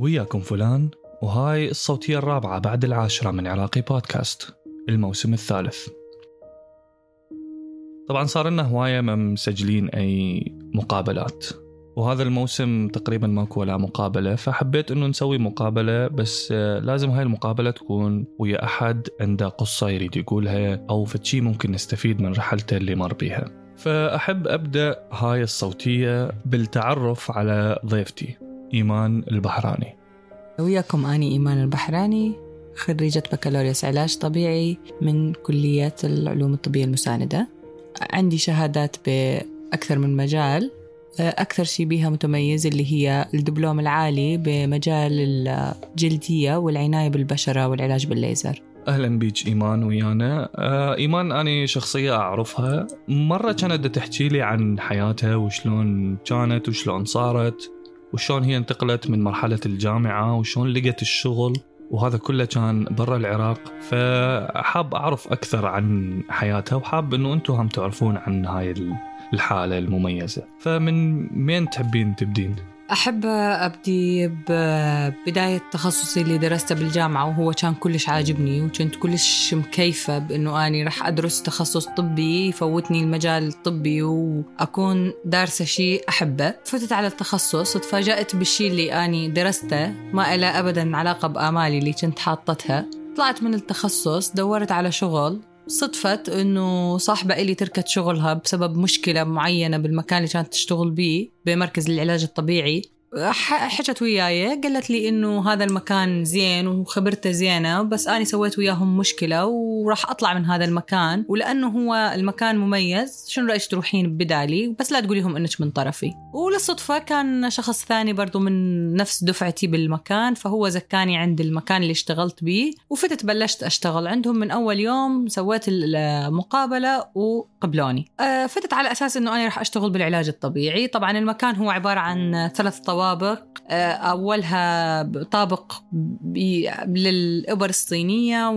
وياكم فلان وهاي الصوتية الرابعة بعد العاشرة من عراقي بودكاست الموسم الثالث. طبعا صار لنا هواية ما مسجلين أي مقابلات وهذا الموسم تقريبا ماكو ولا مقابلة فحبيت إنه نسوي مقابلة بس لازم هاي المقابلة تكون ويا أحد عنده قصة يريد يقولها أو فتشي ممكن نستفيد من رحلته اللي مر بيها. فأحب أبدأ هاي الصوتية بالتعرف على ضيفتي. إيمان البحراني. وياكم أني إيمان البحراني خريجة بكالوريوس علاج طبيعي من كلية العلوم الطبية المساندة. عندي شهادات بأكثر من مجال. أكثر شيء بها متميز اللي هي الدبلوم العالي بمجال الجلدية والعناية بالبشرة والعلاج بالليزر. أهلا بيك إيمان ويانا. آه إيمان أنا شخصية أعرفها. مرة كانت تحكي لي عن حياتها وشلون كانت وشلون صارت. وشلون هي انتقلت من مرحلة الجامعة وشلون لقت الشغل وهذا كله كان برا العراق. فحاب أعرف أكثر عن حياتها وحاب إنه أنتم هم تعرفون عن هاي الحالة المميزة. فمن وين تحبين تبدين؟ أحب أبدي ببداية تخصصي اللي درسته بالجامعة وهو كان كلش عاجبني وكنت كلش مكيفة بأنه أني رح أدرس تخصص طبي يفوتني المجال الطبي وأكون دارسة شيء أحبه. فتت على التخصص وتفاجأت بالشيء اللي أني درسته ما إله أبدا علاقة بآمالي اللي كنت حاطتها. طلعت من التخصص دورت على شغل صدفت إنه صاحبة إلي تركت شغلها بسبب مشكلة معينة بالمكان اللي كانت تشتغل بيه بمركز العلاج الطبيعي. حكت وياي قالت لي إنه هذا المكان زين وخبرته زينة بس اني سويت وياهم مشكلة وراح أطلع من هذا المكان ولأنه هو المكان مميز شنو رأيك تروحين بدالي؟ بس لا تقوليهم إنك من طرفي. وللصدفة كان شخص ثاني برضو من نفس دفعتي بالمكان فهو زكاني عند المكان اللي اشتغلت بيه وفتت بلشت أشتغل. عندهم من أول يوم سويت المقابلة وقبلوني. فتت على أساس إنه أنا راح أشتغل بالعلاج الطبيعي. طبعا المكان هو عبارة عن ثلاث طوابق طوابق. أولها طابق للإبر الصينية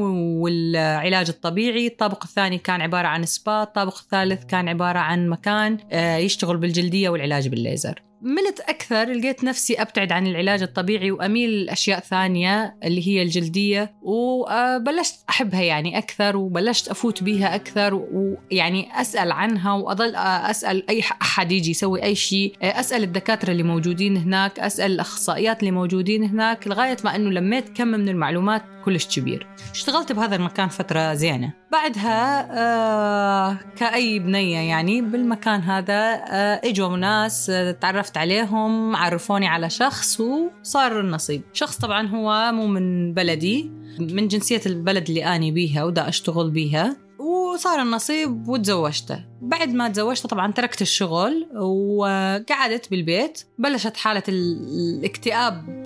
والعلاج الطبيعي. الطابق الثاني كان عبارة عن سبا. الطابق الثالث كان عبارة عن مكان يشتغل بالجلدية والعلاج بالليزر. ملت أكثر لقيت نفسي أبتعد عن العلاج الطبيعي وأميل لأشياء ثانية اللي هي الجلدية وبلشت أحبها يعني أكثر وبلشت أفوت بيها أكثر ويعني أسأل عنها وأظل أسأل أي أحد يجي يسوي أي شيء أسأل الدكاترة اللي موجودين هناك أسأل الأخصائيات اللي موجودين هناك لغاية ما أنه لميت كم من المعلومات كلش كبير. اشتغلت بهذا المكان فترة زينة. بعدها آه كأي بنية يعني بالمكان هذا آه إجوا ناس آه تعرفت عليهم عرفوني على شخص وصار النصيب. شخص طبعا هو مو من بلدي من جنسية البلد اللي أني بيها ودا أشتغل بيها وصار النصيب وتزوجته. بعد ما تزوجت طبعا تركت الشغل وقعدت بالبيت بلشت حالة الاكتئاب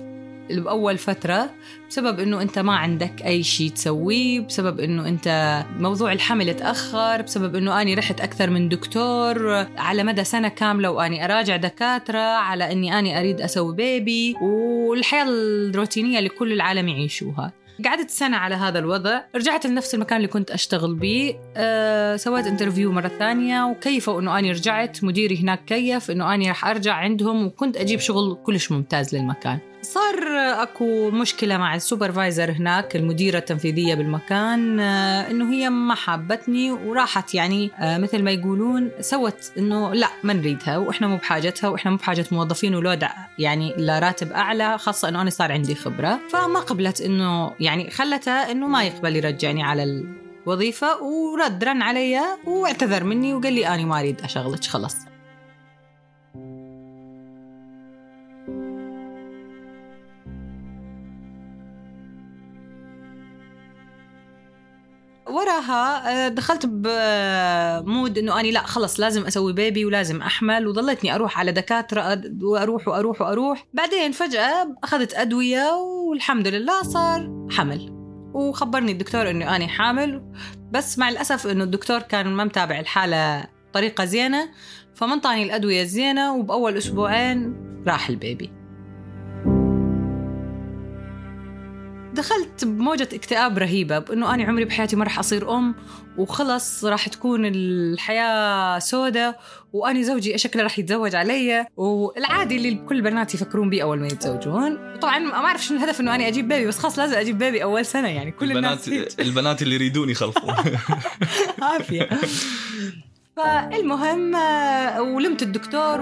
بأول فترة بسبب إنه أنت ما عندك أي شيء تسويه بسبب إنه أنت موضوع الحمل تأخر بسبب إنه أني رحت أكثر من دكتور على مدى سنة كاملة وأني أراجع دكاترة على إني أني أريد أسوي baby والحياة الروتينية اللي كل العالم يعيشوها. قعدت سنة على هذا الوضع رجعت لنفس المكان اللي كنت أشتغل به أه سويت interview مرة ثانية وكيفوا أنه أنا رجعت مديري هناك كيف أنه أنا راح أرجع عندهم وكنت أجيب شغل كلش ممتاز للمكان. صار أكو مشكلة مع ال supervisor هناك المديرة التنفيذية بالمكان إنه هي ما حابتني وراحت. يعني مثل ما يقولون سوت إنه لا ما نريدها وإحنا مو بحاجتها وإحنا مو بحاجة موظفين ولود يعني لراتب أعلى خاصة إنه أنا صار عندي خبرة. فما قبلت إنه يعني خلتها إنه ما يقبل يرجعني على الوظيفة ورد رن علي وإعتذر مني وقال لي اني ما أريد أشغلك خلص وراها دخلت بمود إنه أني لا خلص لازم أسوي بيبي ولازم أحمل وظلتني أروح على دكاترة وأروح وأروح وأروح. بعدين فجأة أخذت أدوية والحمد لله صار حمل. وخبرني الدكتور إنه أني حامل. بس مع الأسف إنه الدكتور كان ما متابع الحالة بطريقه زينة فما انطاني الأدوية الزينة وبأول أسبوعين راح البيبي. دخلت بموجة اكتئاب رهيبة بأنه أنا عمري بحياتي ما راح أصير أم وخلص راح تكون الحياة سودة وأنا زوجي شكله راح يتزوج علي والعادي اللي كل البنات يفكرون به أول ما يتزوجون. طبعا ما أعرف شنو الهدف أنه أنا أجيب بيبي بس خلاص لازم أجيب بيبي أول سنة يعني كل البنات الناس البنات اللي يريدون يخلفون. عافية. فالمهم آه، ولمت الدكتور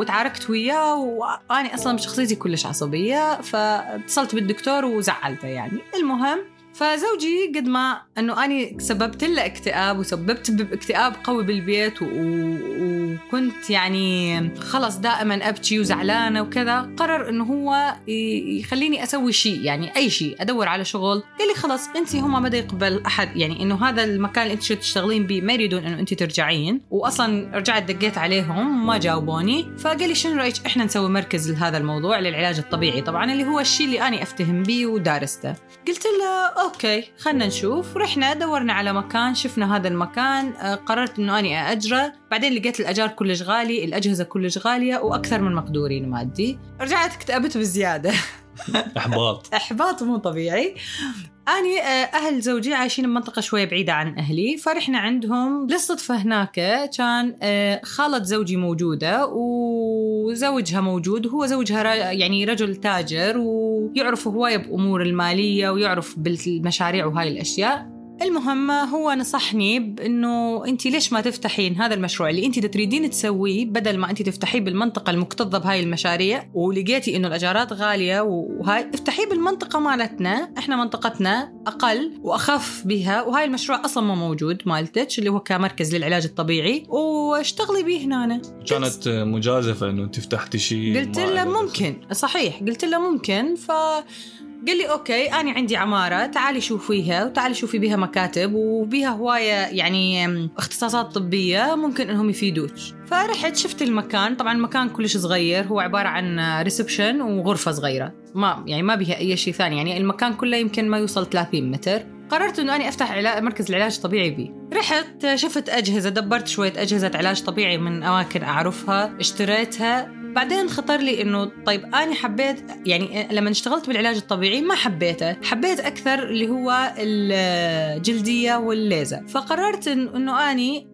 وتعاركت وياه وأنا أصلا شخصيتي كلش عصبية فاتصلت بالدكتور وزعلته يعني. المهم فزوجي قد ما أنه أني سببت له اكتئاب وسببت باكتئاب قوي بالبيت و... وكنت يعني خلص دائما أبكي وزعلانة وكذا قرر إنه هو يخليني أسوي شيء يعني أي شيء أدور على شغل. قال لي خلص انت هم ما يقبل أحد يعني إنه هذا المكان اللي انت تشتغلين به ما يريدون إنه انت ترجعين. واصلا رجعت دقيت عليهم ما جاوبوني. فقال لي شنو رأيك إحنا نسوي مركز لهذا الموضوع للعلاج الطبيعي؟ طبعا اللي هو الشيء اللي أنا أفتهم به ودارسته. قلت له أوكي خلنا نشوف. رحنا دورنا على مكان شفنا هذا المكان. آه، قررت إنه أني اجره بعدين لقيت الأجار كلش غالي الأجهزة كلش غالية وأكثر من مقدورين مادي. رجعت اكتئبت بزيادة. إحباط. إحباط مو طبيعي. أني آه، أهل زوجي عايشين بمنطقة شوية بعيدة عن أهلي فرحنا عندهم. للصدفة هناك كان آه، خالة زوجي موجودة وزوجها موجود. وهو زوجها يعني رجل تاجر ويعرف هواية بأمور المالية ويعرف بالمشاريع وهاي الأشياء. المهم هو نصحني بإنه انت ليش ما تفتحين هذا المشروع اللي انت تريدين تسويه بدل ما انت تفتحيه بالمنطقة المكتظة بهاي المشاريع؟ ولقيتي إنه الأجارات غالية وهاي افتحيه بالمنطقة مالتنا إحنا منطقتنا أقل وأخف بها وهاي المشروع أصلا ما موجود مالتك اللي هو كمركز للعلاج الطبيعي واشتغلي به هنا كانت مجازفة إنه انت فتحتي شيء قلت له ممكن صحيح قلت له ممكن ف قال لي أوكي أنا عندي عمارة تعالي شوفيها وتعالي شوفي بها مكاتب وبها هواية يعني اختصاصات طبية ممكن إنهم يفيدوك. فرحت شفت المكان. طبعا المكان كلش صغير هو عبارة عن reception وغرفة صغيرة. ما يعني ما بها أي شيء ثاني يعني المكان كله يمكن ما يوصل 30 متر. قررت إنه اني أفتح علاج مركز العلاج الطبيعي بي. رحت شفت أجهزة دبرت شوية أجهزة علاج طبيعي من أماكن أعرفها اشتريتها. بعدين خطر لي إنه طيب أنا حبيت يعني لما اشتغلت بالعلاج الطبيعي ما حبيته حبيت أكثر اللي هو الجلدية والليزر. فقررت إنه أني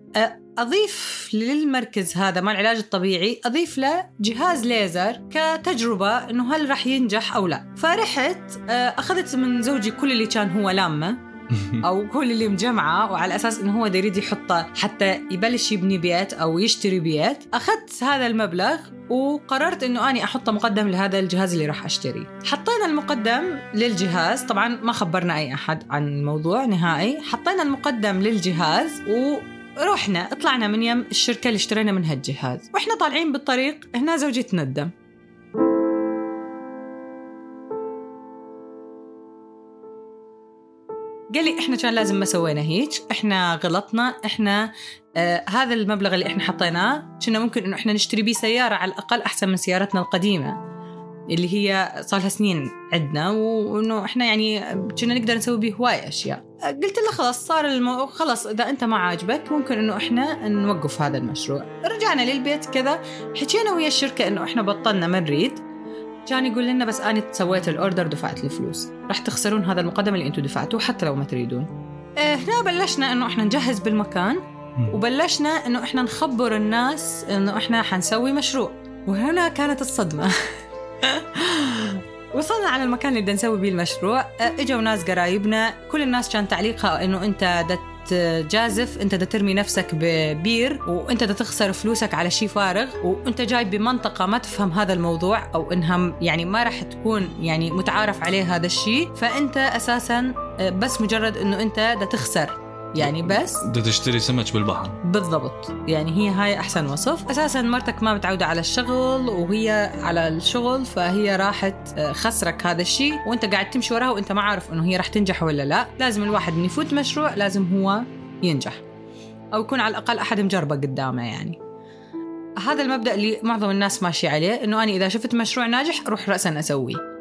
أضيف للمركز هذا مال العلاج الطبيعي أضيف له جهاز ليزر كتجربة إنه هل راح ينجح أو لا. فرحت أخذت من زوجي كل اللي كان هو لامة. أو كل اللي مجمعة وعلى أساس إنه هو يريد يحطه حتى يبلش يبني بيت أو يشتري بيت أخذت هذا المبلغ وقررت إنه أني أحطه مقدم لهذا الجهاز اللي راح اشتريه حطينا المقدم للجهاز طبعا ما خبرنا أي أحد عن الموضوع نهائي. حطينا المقدم للجهاز و رحنا طلعنا من يم الشركة اللي اشترينا منها الجهاز. وإحنا طالعين بالطريق هنا زوجي تندم. قال لي إحنا كان لازم ما سوينا هيك إحنا غلطنا إحنا آه هذا المبلغ اللي إحنا حطيناه كنا ممكن إنه إحنا نشتري بيه سيارة على الأقل أحسن من سيارتنا القديمة اللي هي صار لها سنين عندنا وإنه إحنا يعني كنا نقدر نسوي به هواي أشياء. قلت له خلاص صار المو... خلاص إذا أنت ما عاجبك ممكن إنه إحنا نوقف هذا المشروع. رجعنا للبيت كذا حكينا ويا الشركة إنه إحنا بطلنا ما نريد. كان يقول لنا بس أنا سويت الأوردر دفعت الفلوس راح تخسرون هذا المقدم اللي أنتم دفعتوه حتى لو ما تريدون. إيه، هنا بلشنا إنه إحنا نجهز بالمكان وبلشنا إنه إحنا نخبر الناس إنه إحنا حنسوي مشروع. وهنا كانت الصدمة. وصلنا على المكان اللي بدنا نسوي به المشروع. إيه، إجوا ناس قرايبنا. كل الناس كان تعليقها إنه أنت جازف انت دا ترمي نفسك ببير وانت دا تخسر فلوسك على شيء فارغ وانت جاي بمنطقة ما تفهم هذا الموضوع أو إنها يعني ما راح تكون يعني متعارف عليه هذا الشيء فأنت أساسا بس مجرد إنه أنت دا تخسر. يعني بس؟ بدها تشتري سمك بالبحر. بالضبط. يعني هي هاي أحسن وصف. أساسا مرتك ما متعودة على الشغل وهي على الشغل فهي راحت آه، خسرك هذا الشيء وأنت قاعد تمشي وراها وأنت ما عارف إنه هي راح تنجح ولا لا. لازم الواحد من يفوت مشروع لازم هو ينجح. أو يكون على الأقل أحد مجربه قدامه يعني. هذا المبدأ اللي معظم الناس ماشي عليه إنه أنا إذا شفت مشروع ناجح أروح راسا أسويه.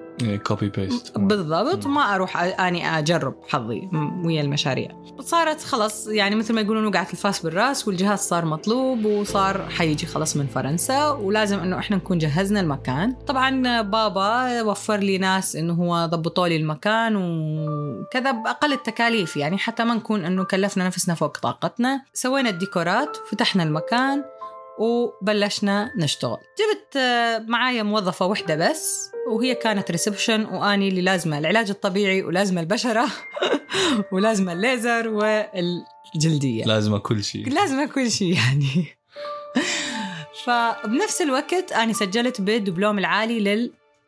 copy paste بالضبط وما أروح أني أجرب حظي ويا المشاريع. صارت خلص يعني مثل ما يقولون وقعت الفاس بالرأس والجهاز صار مطلوب وصار حيجي خلص من فرنسا ولازم إنه إحنا نكون جهزنا المكان. طبعا بابا وفر لي ناس إنه هو ضبطوا لي المكان وكذا بأقل التكاليف يعني حتى ما نكون إنه كلفنا نفسنا فوق طاقتنا. سوينا الديكورات فتحنا المكان وبلشنا نشتغل. جبت آه، معايا موظفة واحدة بس وهي كانت ريسبشن وأني اللي لازمة العلاج الطبيعي ولازمة البشرة ولازمة الليزر والجلدية. لازم كل شيء. لازمة كل شيء يعني. فبنفس الوقت أنا سجلت بالدبلوم العالي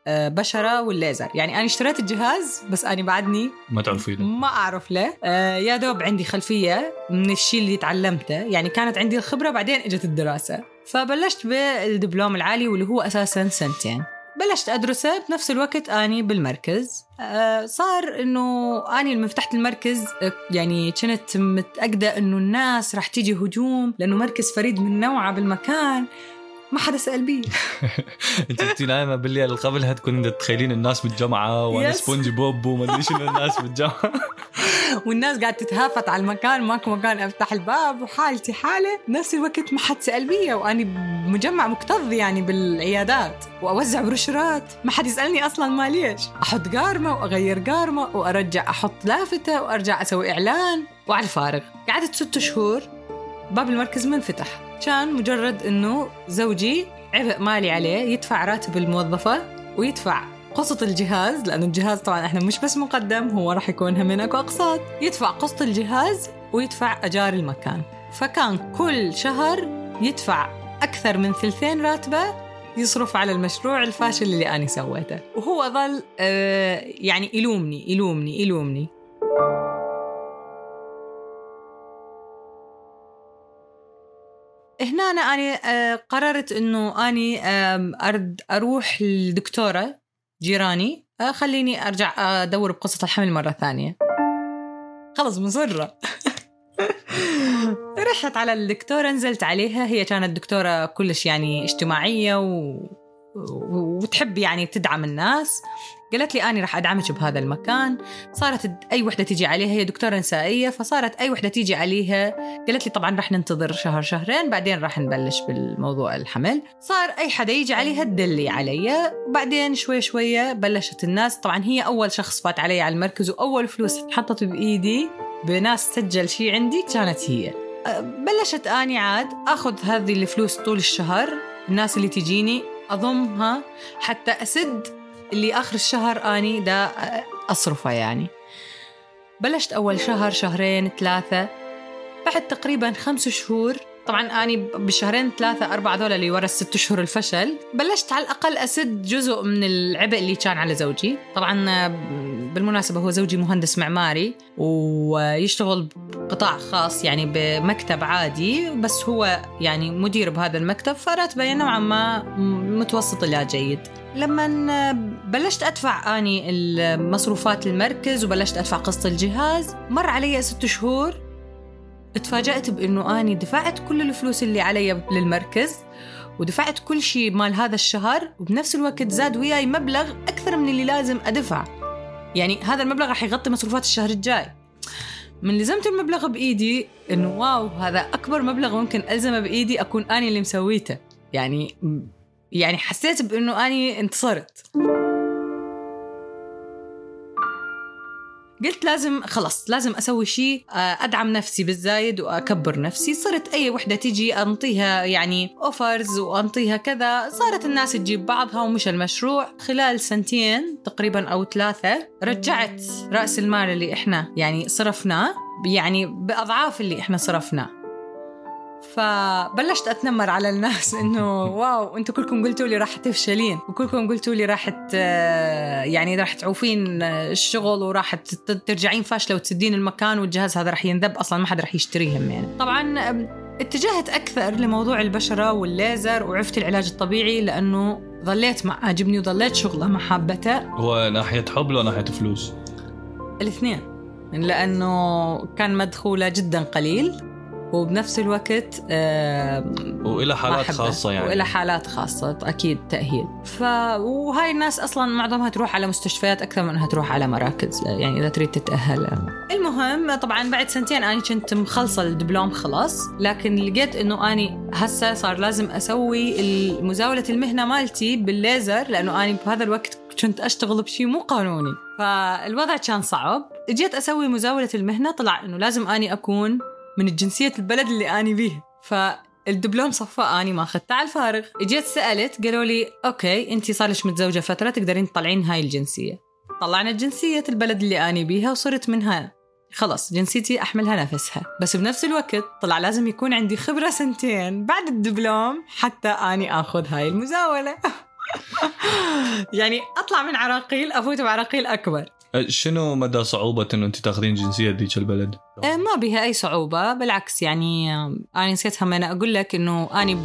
للبشره والليزر. يعني أنا اشتريت الجهاز بس ااني بعدني ما تعرفين ما أعرف له. آه، يا دوب عندي خلفية من الشيء اللي تعلمته. يعني كانت عندي الخبرة بعدين إجت الدراسة. فبلشت بالدبلوم العالي واللي هو أساسا سنتين. بلشت أدرسه بنفس الوقت أني بالمركز. آه، صار إنه أني لما فتحت المركز آه، يعني كنت متأكدة إنه الناس راح تيجي هجوم لأنه مركز فريد من نوعه بالمكان. ما حدا سأل بي انت كنت نايمة بالليل اللي قبلها تكون تتخيلين الناس بالجامعة وأنا. سبونج بوب وما ادري شنو الناس بالجامعة. والناس قاعد تتهافت على المكان ماكو مكان افتح الباب وحالتي حالة بنفس الوقت ما حد سأل بي وأني مجمع مكتظ يعني بالعيادات وأوزع بروشورات. ما حد يسألني أصلا ما ليش. أحط قارمة وأغير قارمة وأرجع أحط لافتة وأرجع أسوي إعلان. وعلى الفارغ قعدت ست شهور. باب المركز ما انفتح كان مجرد إنه زوجي عبء مالي عليه يدفع راتب الموظفة ويدفع قسط الجهاز لأنه الجهاز طبعا إحنا مش بس مقدم هو راح يكون همين أقساط. يدفع قسط الجهاز ويدفع أجار المكان. فكان كل شهر يدفع أكثر من ثلثين راتبة يصرف على المشروع الفاشل اللي أنا سويته. وهو ظل آه يعني يلومني يلومني يلومني. هنا أنا آه، قررت إنه أني أرد أروح للدكتورة جيراني آه، خليني أرجع أدور بقصة الحمل مرة ثانية. خلص مصرة رحت على الدكتورة نزلت عليها. هي كانت دكتورة كلش يعني اجتماعية و... و- وتحب يعني تدعم الناس. قالت لي أنا راح أدعمك بهذا المكان. صارت أي وحدة تيجي عليها هي دكتورة نسائية فصارت أي وحدة تيجي عليها. قالت لي طبعا راح ننتظر شهر شهرين بعدين راح نبلش بالموضوع الحمل. صار أي حدا يجي عليها تدلي علي. وبعدين شوي شوية بلشت الناس. طبعا هي أول شخص فات علي على المركز وأول فلوس حطت بإيدي بناس سجل شيء عندي كانت هي. أه، بلشت أني عاد آخذ هذه الفلوس طول الشهر. الناس اللي تجيني أضمها حتى أسد اللي آخر الشهر أني دا أصرفه يعني. بلشت أول شهر شهرين ثلاثة بعد تقريبا خمس شهور طبعا أني بالشهرين ثلاثة أربعة ذولا اللي ورا الست اشهر الفشل بلشت على الأقل أسد جزء من العبء اللي كان على زوجي. طبعا بالمناسبة هو زوجي مهندس معماري ويشتغل قطاع خاص يعني بمكتب عادي بس هو يعني مدير بهذا المكتب فراتبه نوعا ما متوسط إلى جيد. لما بلشت أدفع أني المصروفات المركز وبلشت أدفع قسط الجهاز مر علي ست شهور تفاجأت بأنه أني دفعت كل الفلوس اللي علي للمركز ودفعت كل شيء مال هذا الشهر وبنفس الوقت زاد وياي مبلغ أكثر من اللي لازم أدفع. يعني هذا المبلغ راح يغطي مصروفات الشهر الجاي. من لزمت المبلغ بإيدي إنه واو هذا أكبر مبلغ ممكن ألزمه بإيدي أكون أني اللي مسويته. يعني يعني حسيت بإنه أني انتصرت. قلت لازم خلص لازم أسوي شيء آه، أدعم نفسي بالزايد وأكبر نفسي. صرت أي وحدة تيجي أنطيها يعني offers وأنطيها كذا. صارت الناس تجيب بعضها ومشى المشروع. خلال سنتين تقريبا أو ثلاثة رجعت رأس المال اللي إحنا يعني صرفناه يعني بأضعاف اللي إحنا صرفناه. فبلشت أتنمر على الناس إنه واو أنتم كلكم قلتوا لي راح تفشلين وكلكم قلتوا لي راح يعني راح تعوفين الشغل وراح ترجعين فاشلة وتسدين المكان والجهاز هذا راح ينذب أصلا ما حد راح يشتريه هم يعني. طبعا اتجهت أكثر لموضوع البشرة والليزر وعرفت العلاج الطبيعي لأنه ظليت مع عاجبني وظليت شغلة محبته هو ناحية حب ولا ناحية فلوس؟ الاثنين لأنه كان مدخوله جدا قليل. وبنفس الوقت آه وإلى حالات خاصة يعني. وإلى حالات خاصة أكيد تأهيل. ف وهاي الناس أصلا معظمها تروح على مستشفيات أكثر من إنها تروح على مراكز يعني إذا تريد تتأهل. المهم طبعا بعد سنتين أنا كنت مخلصة الدبلوم خلاص لكن لقيت إنه أني هسه صار لازم أسوي مزاوله المهنة مالتي بالليزر لأنه أني بهذا الوقت كنت أشتغل بشيء مو قانوني. فالوضع كان صعب. جيت أسوي مزاولة المهنة طلع إنه لازم أني أكون من الجنسيه البلد اللي أني به فالدبلوم صفى أني ما أخذته على الفارغ. إجيت سألت قالوا لي okay انت صار لك متزوجة فترة تقدرين تطلعين هاي الجنسية. طلعنا جنسية البلد اللي أني بيها وصرت منها خلص جنسيتي أحملها نفسها. بس بنفس الوقت طلع لازم يكون عندي خبرة سنتين بعد الدبلوم حتى أني آخذ هاي المزاولة. يعني أطلع من عراقيل أفوت بعراقيل أكبر. شنو مدى صعوبة إنه أنت تاخذين جنسية ذيك البلد؟ أه، ما بها أي صعوبة بالعكس يعني أنا نسيت هم أنا أقول لك إنه اني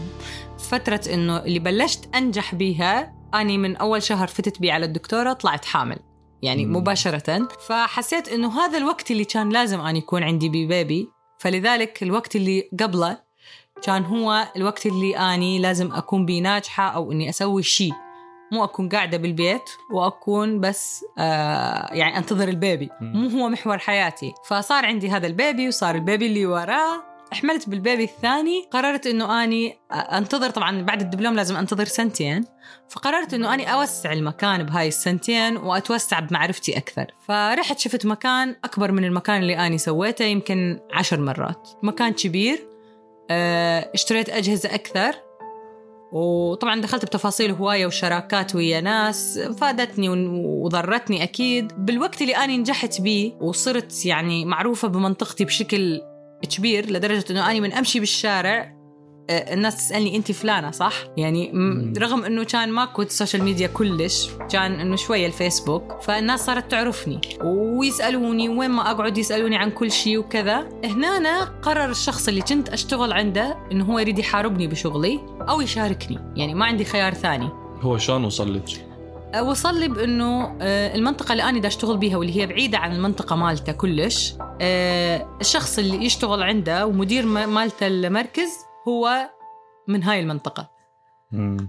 فترة إنه اللي بلشت أنجح بيها اني من أول شهر فتت بي على الدكتورة طلعت حامل يعني مم. مباشرة فحسيت إنه هذا الوقت اللي كان لازم اني يكون عندي بي بيبي فلذلك الوقت اللي قبله كان هو الوقت اللي اني لازم أكون بيه ناجحة أو إني أسوي شيء مو أكون قاعدة بالبيت وأكون بس آه يعني أنتظر ال baby. مو هو محور حياتي. فصار عندي هذا ال baby وصار ال baby اللي وراه. حملت بال baby الثاني قررت إنه أني أنتظر. طبعا بعد الدبلوم لازم أنتظر سنتين. فقررت إنه أني أوسع المكان بهاي السنتين وأتوسع بمعرفتي أكثر. فرحت شفت مكان أكبر من المكان اللي أني سويته يمكن عشر مرات. مكان كبير آه، اشتريت أجهزة أكثر. وطبعا دخلت بتفاصيل هواية وشراكات ويا ناس فادتني وضرتني أكيد. بالوقت اللي أنا نجحت بيه وصرت يعني معروفة بمنطقتي بشكل كبير لدرجة أنه أنا من أمشي بالشارع الناس تسألني انت فلانة صح؟ يعني رغم إنه كان ماكو ال social media كلش كان إنه شوية الفيسبوك فالناس صارت تعرفني ويسألوني وين ما أقعد يسألوني عن كل شيء وكذا. هنا قرر الشخص اللي كنت أشتغل عنده إنه هو يريد يحاربني بشغلي أو يشاركني يعني ما عندي خيار ثاني. هو شلون وصل لك؟ آه، وصل لي بإنه آه، المنطقة اللي أنا دا أشتغل بيها واللي هي بعيدة عن المنطقة مالته كلش الشخص اللي يشتغل عنده ومدير مالته المركز هو من هاي المنطقة.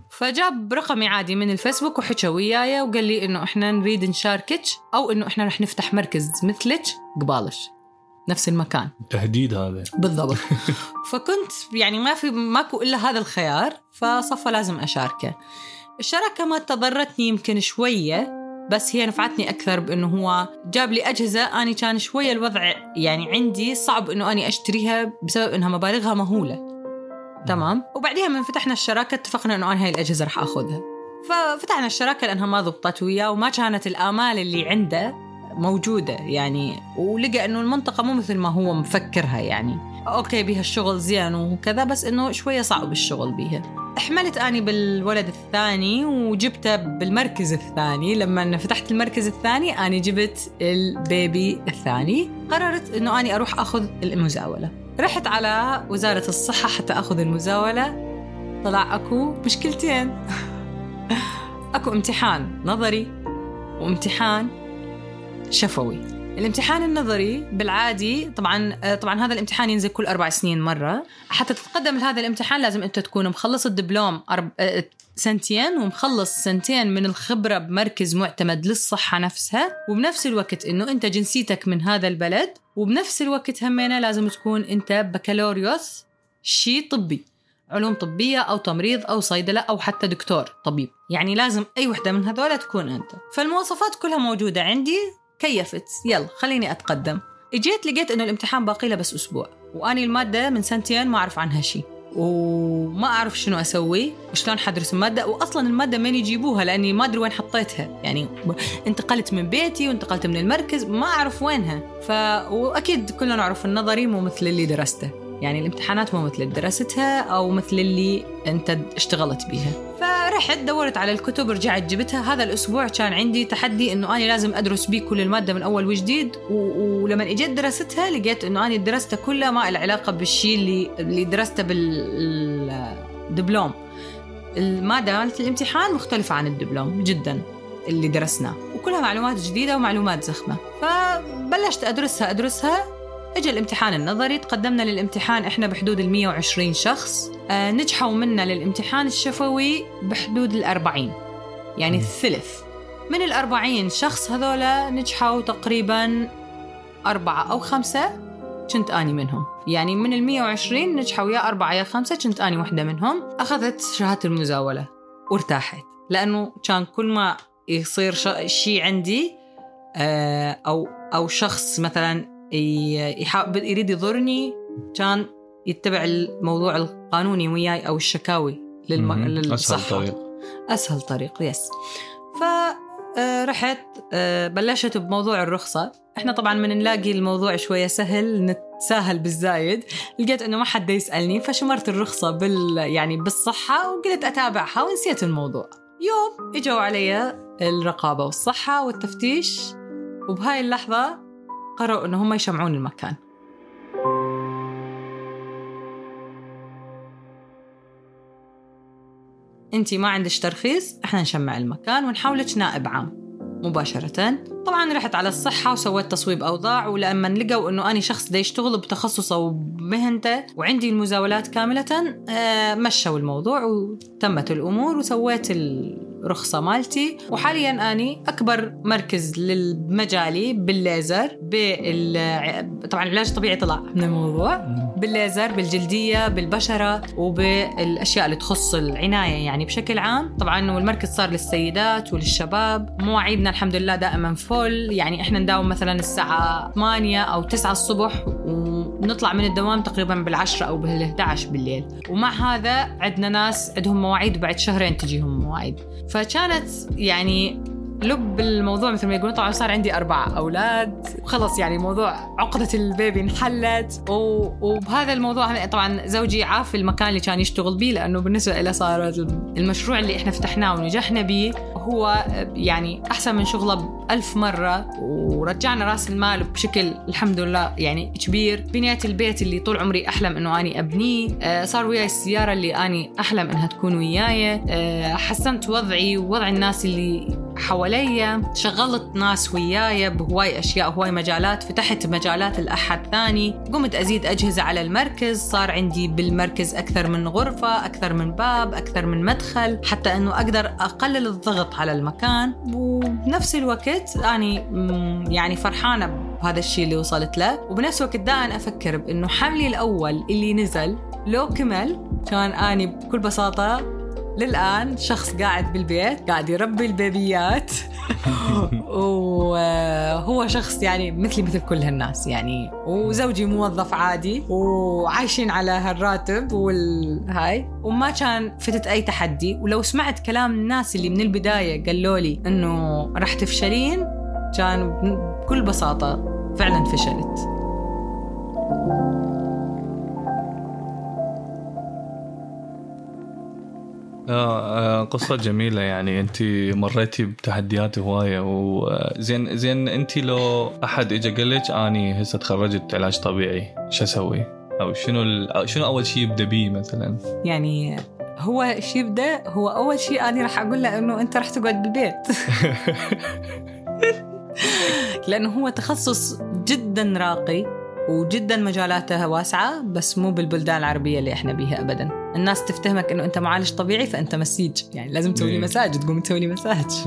فجاب رقمي عادي من الفيسبوك وحكى وياي وقال لي إنه إحنا نريد نشاركك أو إنه إحنا رح نفتح مركز مثلك قبالش نفس المكان. تهديد هذا. بالضبط. فكنت يعني ما في ماكو إلا هذا الخيار فصفى لازم أشاركه. الشراكة ما تضرتني يمكن شوية بس هي نفعتني أكثر بإنه هو جاب لي أجهزة اني كان شوية الوضع يعني عندي صعب إنه أني أشتريها بسبب إنها مبالغها مهولة. تمام. وبعديها من فتحنا الشراكة اتفقنا إنه أنا هاي الأجهزة راح آخذها. ففتحنا الشراكة لأنها ما ضبطت وياه وما كانت الآمال اللي عنده موجودة يعني ولقى إنه المنطقة مو مثل ما هو مفكرها يعني. أوكي بها الشغل زين وكذا بس إنه شوية صعب الشغل بيها. حملت أني بالولد الثاني وجبته بالمركز الثاني. لما فتحت المركز الثاني أني جبت البيبي الثاني. قررت إنه أني أروح آخذ المزاوله رحت على وزارة الصحة حتى أخذ المزاولة. طلع أكو مشكلتين. أكو امتحان نظري وامتحان شفوي. الامتحان النظري بالعادي طبعا طبعا هذا الامتحان ينزل كل أربع سنين مرة. حتى تتقدم لهذا الامتحان لازم أنت تكون مخلص الدبلوم. سنتين ومخلص سنتين من الخبرة بمركز معتمد للصحة نفسها وبنفس الوقت إنه أنت جنسيتك من هذا البلد وبنفس الوقت همينة لازم تكون أنت بكالوريوس شيء طبي علوم طبية أو تمريض أو صيدلة أو حتى دكتور طبيب. يعني لازم أي وحدة من هذول تكون أنت. فالمواصفات كلها موجودة عندي كيفت. يلا خليني أتقدم. إجيت لقيت إنه الامتحان باقي له بس أسبوع واني المادة من سنتين ما أعرف عنها شيء وما أعرف شنو أسوي وشلون حدرس المادة واصلا المادة مين يجيبوها؟ لأني ما أدري وين حطيتها. يعني انتقلت من بيتي وانتقلت من المركز ما أعرف وينها. ف وأكيد كلنا نعرف النظري مو مثل اللي درسته. يعني الامتحانات مو مثل اللي درستها أو مثل اللي أنت اشتغلت بيها. فرحت دورت على الكتب رجعت جبتها. هذا الأسبوع كان عندي تحدي إنه أنا لازم أدرس بيه كل المادة من أول وجديد. ولما اجيت درستها لقيت إنه أنا درستها كلها ما لها علاقة بالشيء اللي اللي درسته بالدبلوم. المادة مالت الامتحان مختلفة عن الدبلوم جدا اللي درسناه. وكلها معلومات جديدة ومعلومات زخمة. فبلشت أدرسها أدرسها. اجى الامتحان النظري تقدمنا للامتحان إحنا بحدود ال 120 شخص. آه نجحوا منا للامتحان الشفوي بحدود ال 40 يعني الثلث. من ال 40 شخص هذولا نجحوا تقريبا أربعة أو خمسة كنت أني منهم. يعني من ال 120 نجحوا يا أربعة يا خمسة كنت أني واحدة منهم. أخذت شهادة المزاولة. وارتاحت. لأنه كان كل ما يصير شيء عندي آه، أو أو شخص مثلا يحاول يريد يضرني كان يتبع الموضوع القانوني وياي أو الشكاوي للم... للصحة أسهل طريق. أسهل طريق يس فرحت آه، بلشت بموضوع الرخصة. إحنا طبعا من نلاقي الموضوع شوية سهل نتساهل بالزايد. لقيت إنه ما حد يسألني فشمرت الرخصة بال يعني بالصحة وقلت أتابعها ونسيت الموضوع. يوم إجوا علي الرقابة والصحة والتفتيش وبهاي اللحظة قرروا إنه هم يشمعون المكان. انت ما عندك ترخيص إحنا نشمع المكان ونحولك نائب عام. مباشرة طبعا رحت على الصحة وسويت تصويب أوضاع ولما لقوا أنه أنا شخص دا يشتغل بتخصصه ومهنته وعندي المزاولات كاملة آه، مشوا الموضوع وتمت الأمور وسويت الرخصة مالتي. وحاليا أني أكبر مركز للمجالي بالليزر بال طبعا العلاج الطبيعي طلع من الموضوع. بالليزر بالجلدية بالبشرة وبالأشياء اللي تخص العناية يعني بشكل عام. طبعا والمركز صار للسيدات وللشباب. مواعيدنا الحمد لله دائما فل يعني إحنا نداوم مثلا الساعة 8 أو 9 الصبح ونطلع من الدوام تقريبا بالعشرة أو بال11 بالليل. ومع هذا عندنا ناس عندهم مواعيد بعد شهرين تجيهم مواعيد. فكانت يعني لب الموضوع مثل ما يقولون. طبعا صار عندي أربعة أولاد. وخلص يعني موضوع عقدة ال baby انحلت. وبهذا الموضوع طبعا زوجي عاف المكان اللي كان يشتغل به لأنه بالنسبة له صار المشروع اللي إحنا فتحناه ونجحنا به هو يعني أحسن من شغله بألف مرة. ورجعنا رأس المال بشكل الحمد لله يعني كبير. بنيت البيت اللي طول عمري أحلم أنه أني أبنيه. آه، صار وياي السيارة اللي أني أحلم أنها تكون وياي. آه، حسنت وضعي ووضع الناس اللي حواليا شغلت ناس وياي بهواي أشياء هواي مجالات. فتحت مجالات لأحد ثاني. قمت أزيد أجهزة على المركز. صار عندي بالمركز أكثر من غرفة أكثر من باب أكثر من مدخل. حتى أنه أقدر أقلل الضغط على المكان. وبنفس الوقت أنا يعني فرحانة بهذا الشيء اللي وصلت له. وبنفس الوقت دائما أفكر بأنه حملي الأول اللي نزل لو كمل كان أني بكل بساطة للآن شخص قاعد بالبيت قاعد يربي البيبيات. وهو شخص يعني مثلي مثل كل هالناس يعني. وزوجي موظف عادي وعايشين على هالراتب والهاي وما كان فتت أي تحدي. ولو سمعت كلام الناس اللي من البداية قالوا لي إنه راح تفشلين كان بكل بساطة فعلا فشلت. آه, آه، قصة جميلة يعني انت مريتي بتحديات هواية وزين زين انت لو أحد اجى قال لك أني هسه تخرجت علاج طبيعي شو أسوي؟ أو شنو شنو أول شيء يبدأ بيه مثلا؟ يعني هو الشيء يبدأ هو أول شيء أنا راح أقول له إنه أنت راح تقعد بالبيت لأنه هو تخصص جدا راقي وجدا مجالاته واسعة بس مو بالبلدان العربية اللي إحنا بيها أبدا. الناس تفتهمك إنه أنت معالج طبيعي فأنت مسيج. يعني لازم تسوي لي إيه. مساج تقوم تسوي لي مساج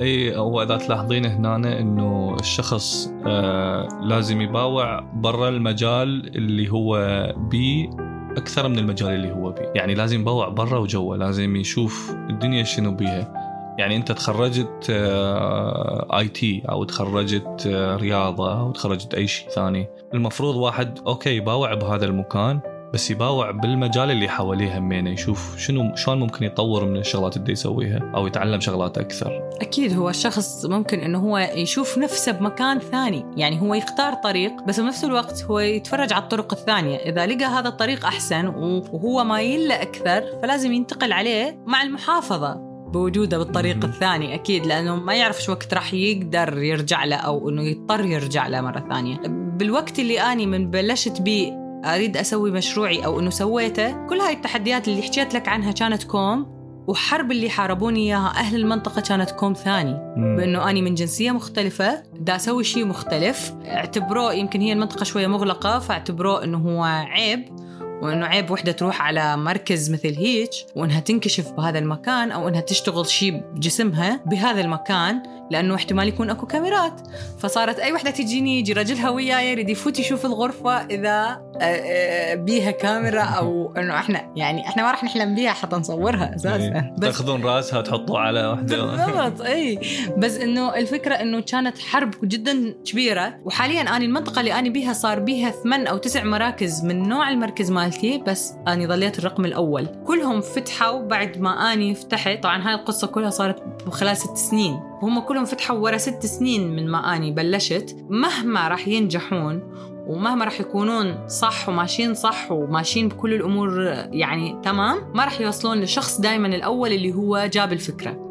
اي هو إذا تلاحظين هنا إنه الشخص آه لازم يباوع برا المجال اللي هو بيه أكثر من المجال اللي هو بيه يعني لازم يباوع برا وجوا لازم يشوف الدنيا شنو بيها. يعني انت تخرجت I آه، T أو تخرجت آه، رياضة أو تخرجت اي شيء ثاني. المفروض واحد okay يباوع بهذا المكان بس يباوع بالمجال اللي حواليه همينه يشوف شنو شلون ممكن يطور من الشغلات اللي يسويها أو يتعلم شغلات أكثر. أكيد هو الشخص ممكن إنه هو يشوف نفسه بمكان ثاني. يعني هو يختار طريق بس بنفس الوقت هو يتفرج على الطرق الثانية. إذا لقى هذا الطريق أحسن وهو مايل له أكثر فلازم ينتقل عليه مع المحافظة. بوجوده بالطريق الثاني أكيد لأنه ما يعرف شو وقت راح يقدر يرجع له أو إنه يضطر يرجع له مرة ثانية. بالوقت اللي أني من بلشت بيه أريد أسوي مشروعي أو إنه سويته كل هاي التحديات اللي حكيت لك عنها كانت كوم وحرب اللي حاربوني إياها أهل المنطقة كانت كوم ثاني. بإنه أني من جنسية مختلفة دا أسوي شيء مختلف. اعتبروه يمكن هي المنطقة شوية مغلقة فاعتبروه إنه هو عيب. وإنه عيب وحدة تروح على مركز مثل هيك وإنها تنكشف بهذا المكان أو إنها تشتغل شيء بجسمها بهذا المكان لأنه احتمال يكون أكو كاميرات. فصارت أي وحدة تجيني يجي رجلها وياي يريد يفوت يشوف الغرفة إذا آه، آه، بيها كاميرا أو إنه إحنا يعني إحنا ما راح نحلم بيها حتى نصورها أساسا. إيه. تأخذون رأسها تحطوه على وحده بالضبط اي بس إنه الفكرة إنه كانت حرب جدا كبيرة. وحاليا أنا المنطقة اللي أنا بيها صار بيها ثمان أو تسع مراكز من نوع المركز مالتي بس اني ظليت الرقم الأول. كلهم فتحوا بعد ما أني فتحت. طبعا هاي القصة كلها صارت خلال ست سنين. وهم كلهم فتحوا ورا ست سنين من ما أني بلشت. مهما راح ينجحون ومهما راح يكونون صح وماشيين صح وماشيين بكل الأمور يعني تمام ما راح يوصلون للشخص دائما الأول اللي هو جاب الفكرة.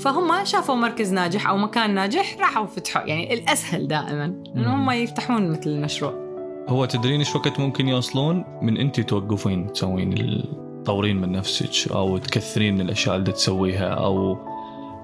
فهم شافوا مركز ناجح أو مكان ناجح راحوا فتحوا. يعني الأسهل دائما إنه هم يفتحون مثل المشروع. هو تدرين إيش وقت ممكن يوصلون؟ من انت توقفين تسوين تطورين من نفسك أو تكثرين من الأشياء اللي تسويها أو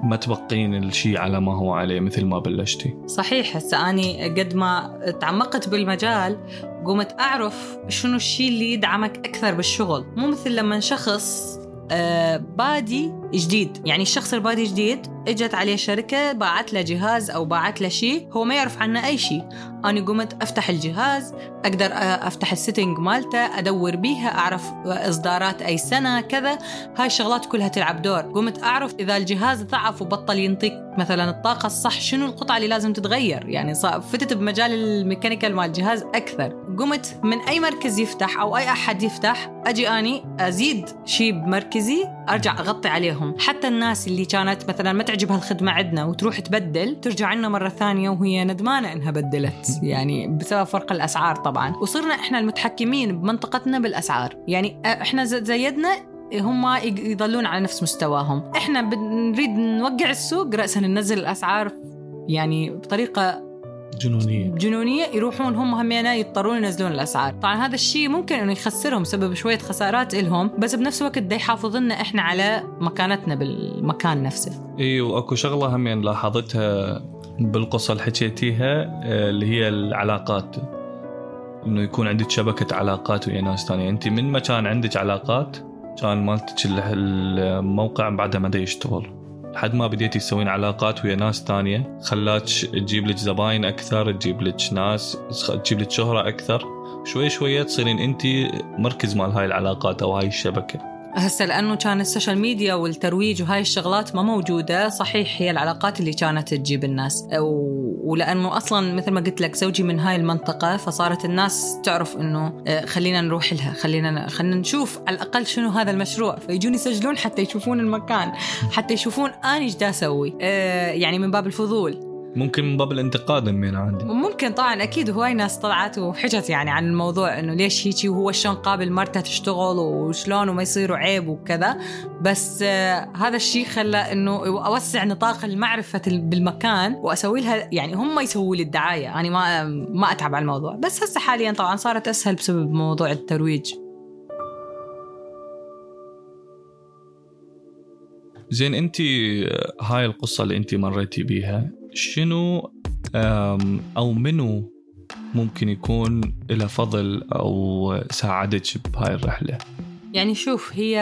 ما تبقين الشيء على ما هو عليه مثل ما بلشتي. صحيح هسه أني قد ما تعمقت بالمجال قمت أعرف شنو الشيء اللي يدعمك أكثر بالشغل. مو مثل لما شخص آه، بادي جديد. يعني الشخص البادي جديد إجت عليه شركة باعت له جهاز أو باعت له شيء هو ما يعرف عنه أي شيء. أنا قمت أفتح الجهاز أقدر أفتح ال setting مالته أدور بيها أعرف إصدارات أي سنة كذا. هاي الشغلات كلها تلعب دور. قمت أعرف إذا الجهاز ضعف وبطل ينطيك مثلا الطاقة الصح شنو القطعة اللي لازم تتغير؟ يعني فتت بمجال الميكانيكال مال الجهاز أكثر. قمت من أي مركز يفتح أو أي أحد يفتح أجي أني أزيد شيء بمركزي أرجع أغطي عليهم. حتى الناس اللي كانت مثلا ما تعجبها الخدمه عندنا وتروح تبدل ترجع عنا مرة ثانية وهي ندمانة إنها بدلت. يعني بسبب فرق الأسعار طبعا. وصرنا إحنا المتحكمين بمنطقتنا بالأسعار. يعني إحنا زيدنا هم يضلون على نفس مستواهم. إحنا بنريد نوقع السوق راسا ننزل الأسعار يعني بطريقة جنونية. جنونية يروحون هم همينا يضطرون ينزلون الأسعار. طبعا هذا الشيء ممكن إنه يخسرهم سبب شوية خسارات لهم بس بنفس الوقت ده يحافظ لنا إحنا على مكانتنا بالمكان نفسه. إي وأكو شغلة هم لاحظتها بالقصة اللي حكيتيها آه، اللي هي العلاقات. إنه يكون عندك شبكة علاقات ويا ناس ثانية. أنت من ما كان عندك علاقات كان مالتك الموقع بعدها ما يشتغل. لحد ما بديتي تسوين علاقات ويا ناس تانية؟ خلاك تجيب لك زباين أكثر تجيب لك ناس تجيب لك شهرة أكثر. شوي شوي تصيرين انت مركز مال هاي العلاقات أو هاي الشبكة. هسه لأنه كان السوشيال ميديا والترويج وهاي الشغلات ما موجودة صحيح هي العلاقات اللي كانت تجيب الناس. ولأنه أصلا مثل ما قلت لك زوجي من هاي المنطقة فصارت الناس تعرف إنه آه، خلينا نروح لها خلينا خلينا نشوف على الأقل شنو هذا المشروع. فيجون يسجلون حتى يشوفون المكان حتى يشوفون اني إيش دا أسوي. آه، يعني من باب الفضول. ممكن من باب الانتقاد من عندي. ممكن طبعا أكيد هواي ناس طلعت وحجت يعني عن الموضوع إنه ليش هيجي وهو شلون قابل مرته تشتغل وشلون وما يصيروا عيب وكذا. بس آه هذا الشيء خلى إنه أوسع نطاق المعرفة بالمكان وأسوي لها يعني هم يسووا لي الدعاية. أنا يعني ما ما أتعب على الموضوع. بس هسه حاليا طبعا صارت أسهل بسبب موضوع الترويج. زين انت آه، هاي القصة اللي انت مريتي بيها شنو أو منو ممكن يكون له فضل أو ساعدك بهاي الرحلة؟ يعني شوف هي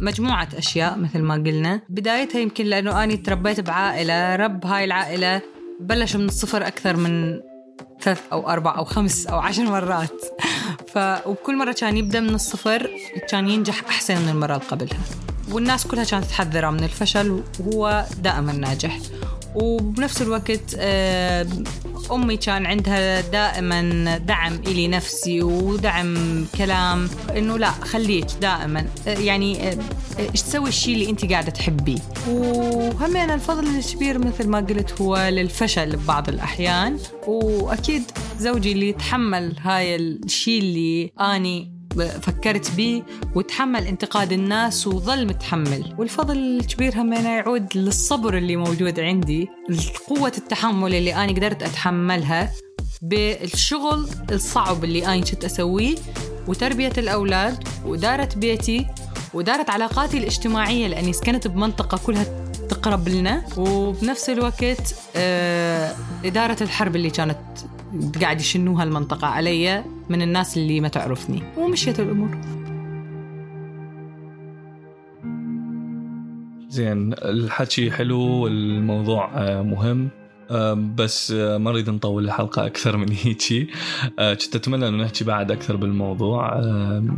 مجموعة أشياء مثل ما قلنا. بدايتها يمكن لأنه أنا تربيت بعائلة. رب هاي العائلة بلش من الصفر أكثر من ثلاث أو أربع أو خمس أو عشر مرات. ف وكل مرة كان يبدأ من الصفر كان ينجح أحسن من المرة اللي قبلها. والناس كلها كانت تحذره من الفشل وهو دائما ناجح. وبنفس الوقت آه، أمي كان عندها دائما دعم إلي نفسي ودعم كلام إنه لا خليك دائما. آه، يعني آه، إيش تسوي الشيء اللي أنت قاعدة تحبيه؟ وهمين الفضل الكبير مثل ما قلت هو للفشل ببعض الأحيان. وأكيد زوجي اللي يتحمل هاي الشيء اللي أني فكرت به وتحمل انتقاد الناس وظل متحمل. والفضل الكبير همينة يعود للصبر اللي موجود عندي قوة التحمل اللي أنا قدرت أتحملها بالشغل الصعب اللي أنا كنت أسويه وتربية الأولاد وإدارة بيتي وإدارة علاقاتي الاجتماعية لأني سكنت بمنطقة كلها تقرب لنا. وبنفس الوقت آه، إدارة الحرب اللي كانت قاعد يشنوها المنطقة علي من الناس اللي ما تعرفني. ومشيت الأمور. زين الحكي حلو والموضوع آه، مهم. بس آه، ما نريد نطول الحلقة أكثر من هيجي آه، كنت أتمنى أنه نحكي بعد أكثر بالموضوع.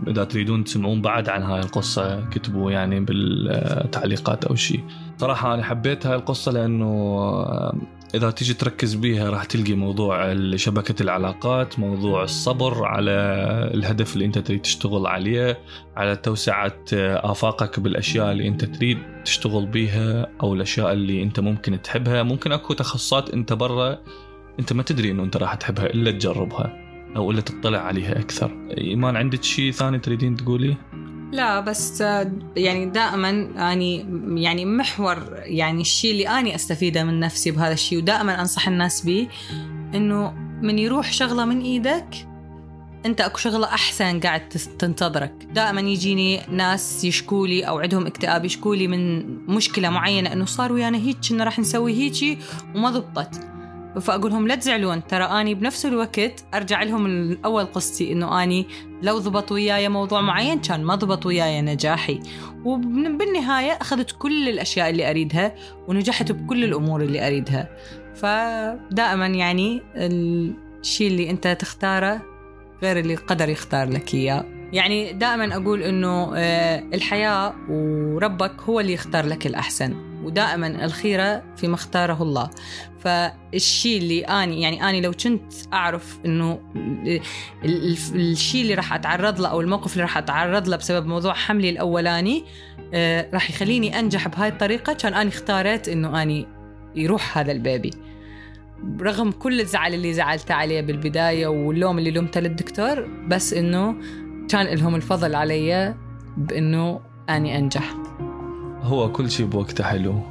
إذا تريدون تسمعون بعد عن هاي القصة كتبوا يعني بالتعليقات أو شيء صراحة أنا حبيت هاي القصة لأنه إذا تيجي تركز بيها راح تلقي موضوع شبكة العلاقات موضوع الصبر على الهدف اللي أنت تريد تشتغل عليه على توسعة آفاقك بالأشياء اللي أنت تريد تشتغل بيها أو الأشياء اللي أنت ممكن تحبها. ممكن أكو تخصصات أنت برا أنت ما تدري إنه أنت راح تحبها إلا تجربها أو إلا تطلع عليها أكثر. إيمان عندك شيء ثاني تريدين تقوليه لا بس يعني دائما أني يعني محور يعني الشيء اللي أني أستفيده من نفسي بهذا الشيء ودائما أنصح الناس به إنه من يروح شغلة من إيدك أنت أكو شغلة أحسن قاعد تنتظرك. دائما يجيني ناس يشكولي أو عندهم اكتئاب يشكولي من مشكلة معينة إنه صار ويانا هيك كنا راح نسوي هيجي وما ضبطت. فاقول لهم لا تزعلون ترى آني بنفس الوقت أرجع لهم الأول قصتي إنه آني لو ضبط وياي موضوع معين كان ما ضبط وياي نجاحي وبالنهاية أخذت كل الأشياء اللي أريدها ونجحت بكل الأمور اللي أريدها. فدائما يعني الشيء اللي أنت تختاره غير اللي القدر يختار لك إياه. يعني دائما أقول إنه آه، الحياة وربك هو اللي يختار لك الأحسن. ودائما الخيرة فيما اختاره الله. فالشيء اللي أني يعني أني لو كنت أعرف أنه الشيء اللي راح أتعرض له أو الموقف اللي راح أتعرض له بسبب موضوع حملي الأولاني آه، راح يخليني أنجح بهاي الطريقة كان أني اختاريت أنه أني يروح هذا البيبي رغم كل الزعل اللي زعلته عليه بالبداية واللوم اللي لومته للدكتور بس أنه كان لهم الفضل علي بأنه أني أنجح هو كل شيء بوقته حلو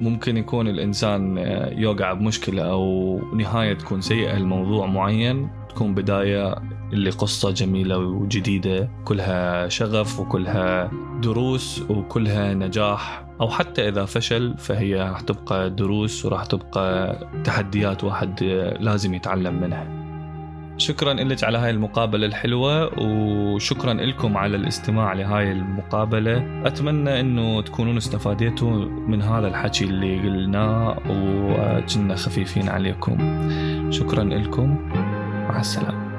ممكن يكون الإنسان يوقع بمشكلة أو نهاية تكون سيئة لموضوع معين تكون بداية اللي قصة جميلة وجديدة كلها شغف وكلها دروس وكلها نجاح. أو حتى إذا فشل فهي راح تبقى دروس وراح تبقى تحديات واحد لازم يتعلم منها. شكرا لك على هاي المقابلة الحلوة وشكرا لكم على الاستماع لهاي المقابلة. أتمنى أنه تكونون استفاديتوا من هذا الحكي اللي قلناه وكنا خفيفين عليكم. شكرا لكم مع السلامة.